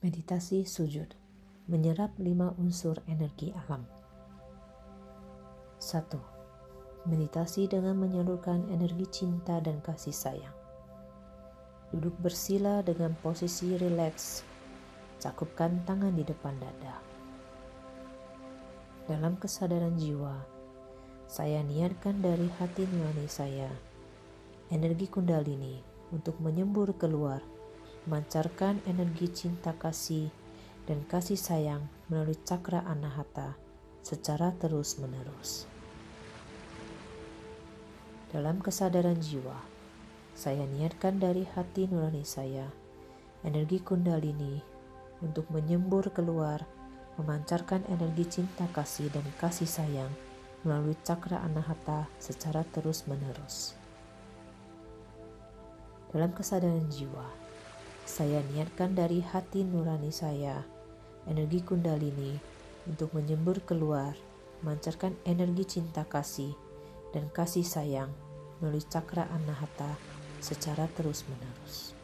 Meditasi sujud menyerap lima unsur energi alam. 1. Meditasi dengan menyalurkan energi cinta dan kasih sayang. Duduk bersila dengan posisi rileks. Cakupkan tangan di depan dada. Dalam kesadaran jiwa, saya niatkan dari hati nurani saya energi kundalini untuk menyembur keluar memancarkan energi cinta kasih dan kasih sayang melalui cakra anahata secara terus-menerus. Dalam kesadaran jiwa, saya niatkan dari hati nurani saya energi kundalini untuk menyembur keluar, memancarkan energi cinta kasih dan kasih sayang melalui cakra anahata secara terus-menerus. Dalam kesadaran jiwa, saya niatkan dari hati nurani saya, energi kundalini untuk menyembur keluar, memancarkan energi cinta kasih dan kasih sayang melalui cakra anahata secara terus-menerus.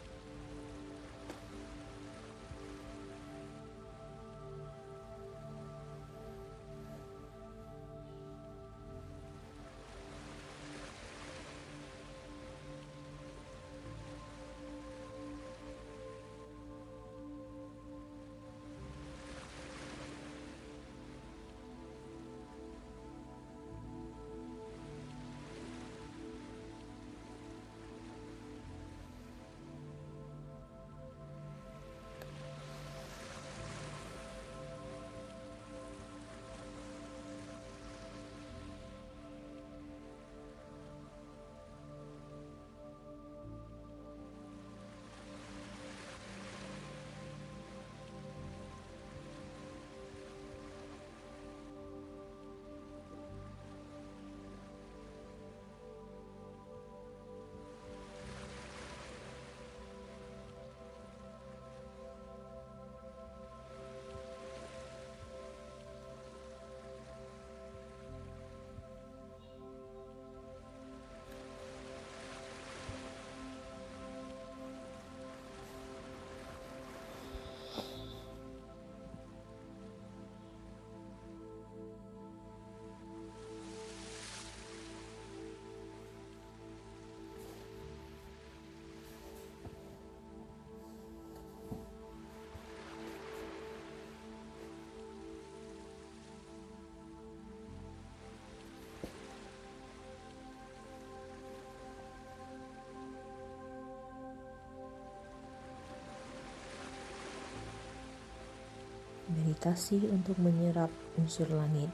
Meditasi untuk menyerap unsur langit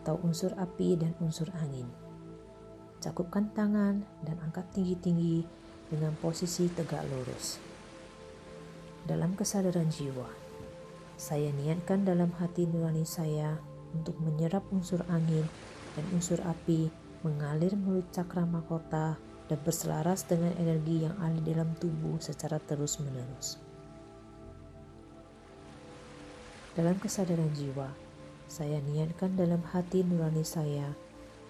atau unsur api dan unsur angin. Cakupkan tangan dan angkat tinggi-tinggi dengan posisi tegak lurus. Dalam kesadaran jiwa, saya niatkan dalam hati nurani saya untuk menyerap unsur angin dan unsur api mengalir melalui cakra mahkota dan berselaras dengan energi yang ada dalam tubuh secara terus-menerus. Dalam kesadaran jiwa, saya niatkan dalam hati nurani saya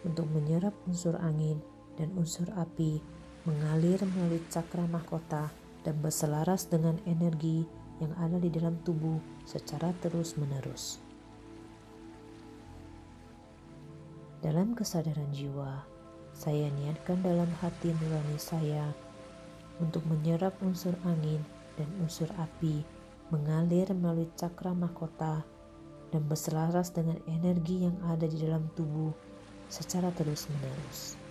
untuk menyerap unsur angin dan unsur api mengalir melalui cakra mahkota dan berselaras dengan energi yang ada di dalam tubuh secara terus-menerus. Dalam kesadaran jiwa, saya niatkan dalam hati nurani saya untuk menyerap unsur angin dan unsur api mengalir melalui cakra mahkota dan berselaras dengan energi yang ada di dalam tubuh secara terus-menerus.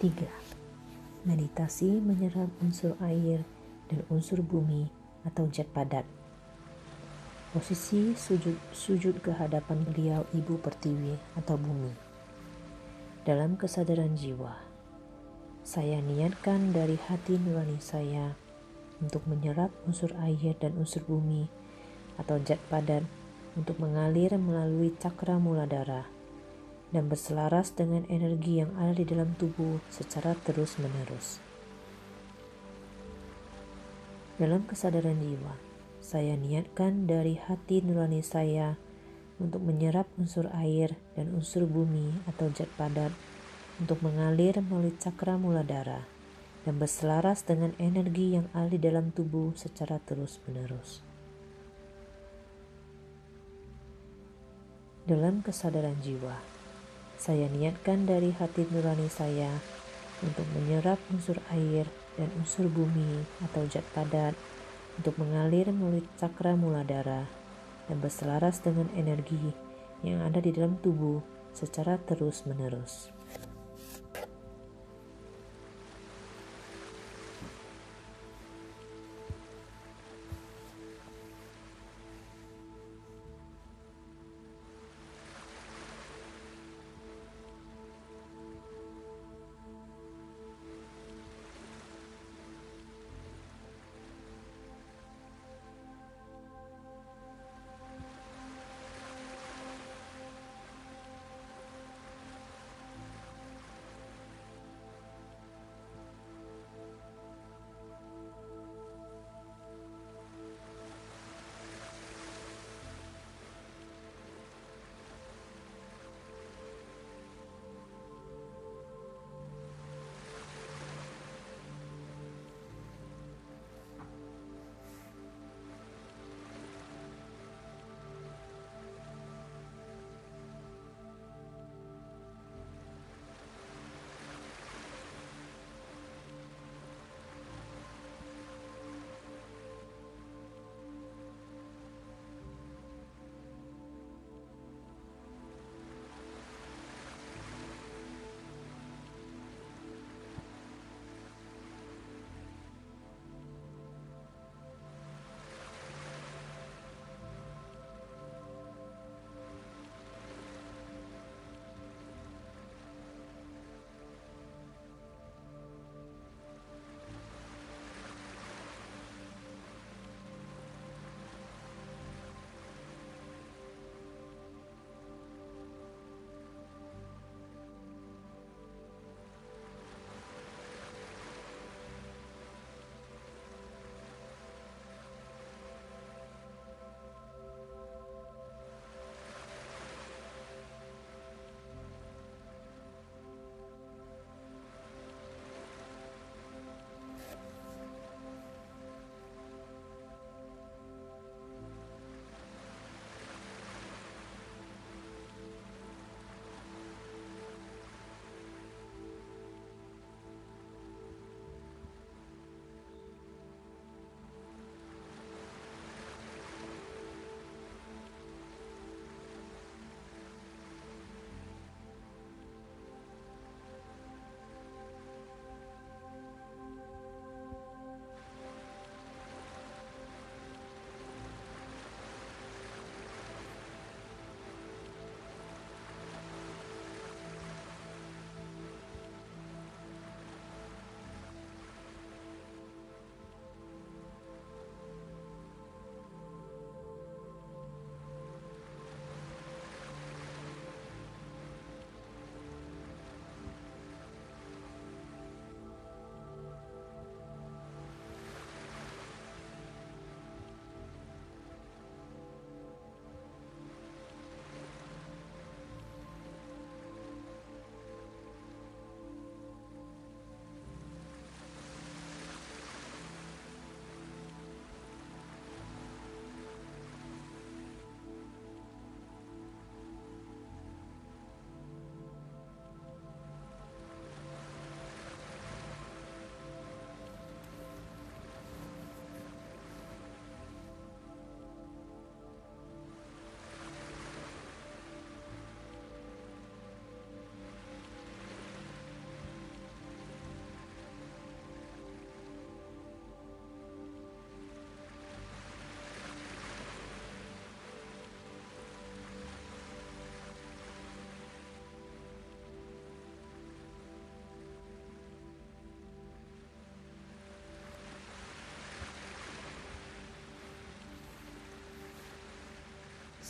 3. Meditasi menyerap unsur air dan unsur bumi atau zat padat. Posisi sujud, sujud ke hadapan beliau Ibu Pertiwi atau bumi. Dalam kesadaran jiwa, saya niatkan dari hati nurani saya untuk menyerap unsur air dan unsur bumi atau zat padat untuk mengalir melalui cakra muladara dan berselaras dengan energi yang ada di dalam tubuh secara terus-menerus. Dalam kesadaran jiwa, saya niatkan dari hati nurani saya untuk menyerap unsur air dan unsur bumi atau zat padat untuk mengalir melalui cakra muladara dan berselaras dengan energi yang ada di dalam tubuh secara terus-menerus. Dalam kesadaran jiwa, saya niatkan dari hati nurani saya untuk menyerap unsur air dan unsur bumi atau zat padat untuk mengalir melalui cakra muladara dan berselaras dengan energi yang ada di dalam tubuh secara terus-menerus.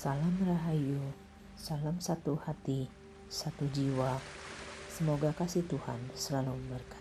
Salam Rahayu, salam satu hati, satu jiwa. Semoga kasih Tuhan selalu memberkati.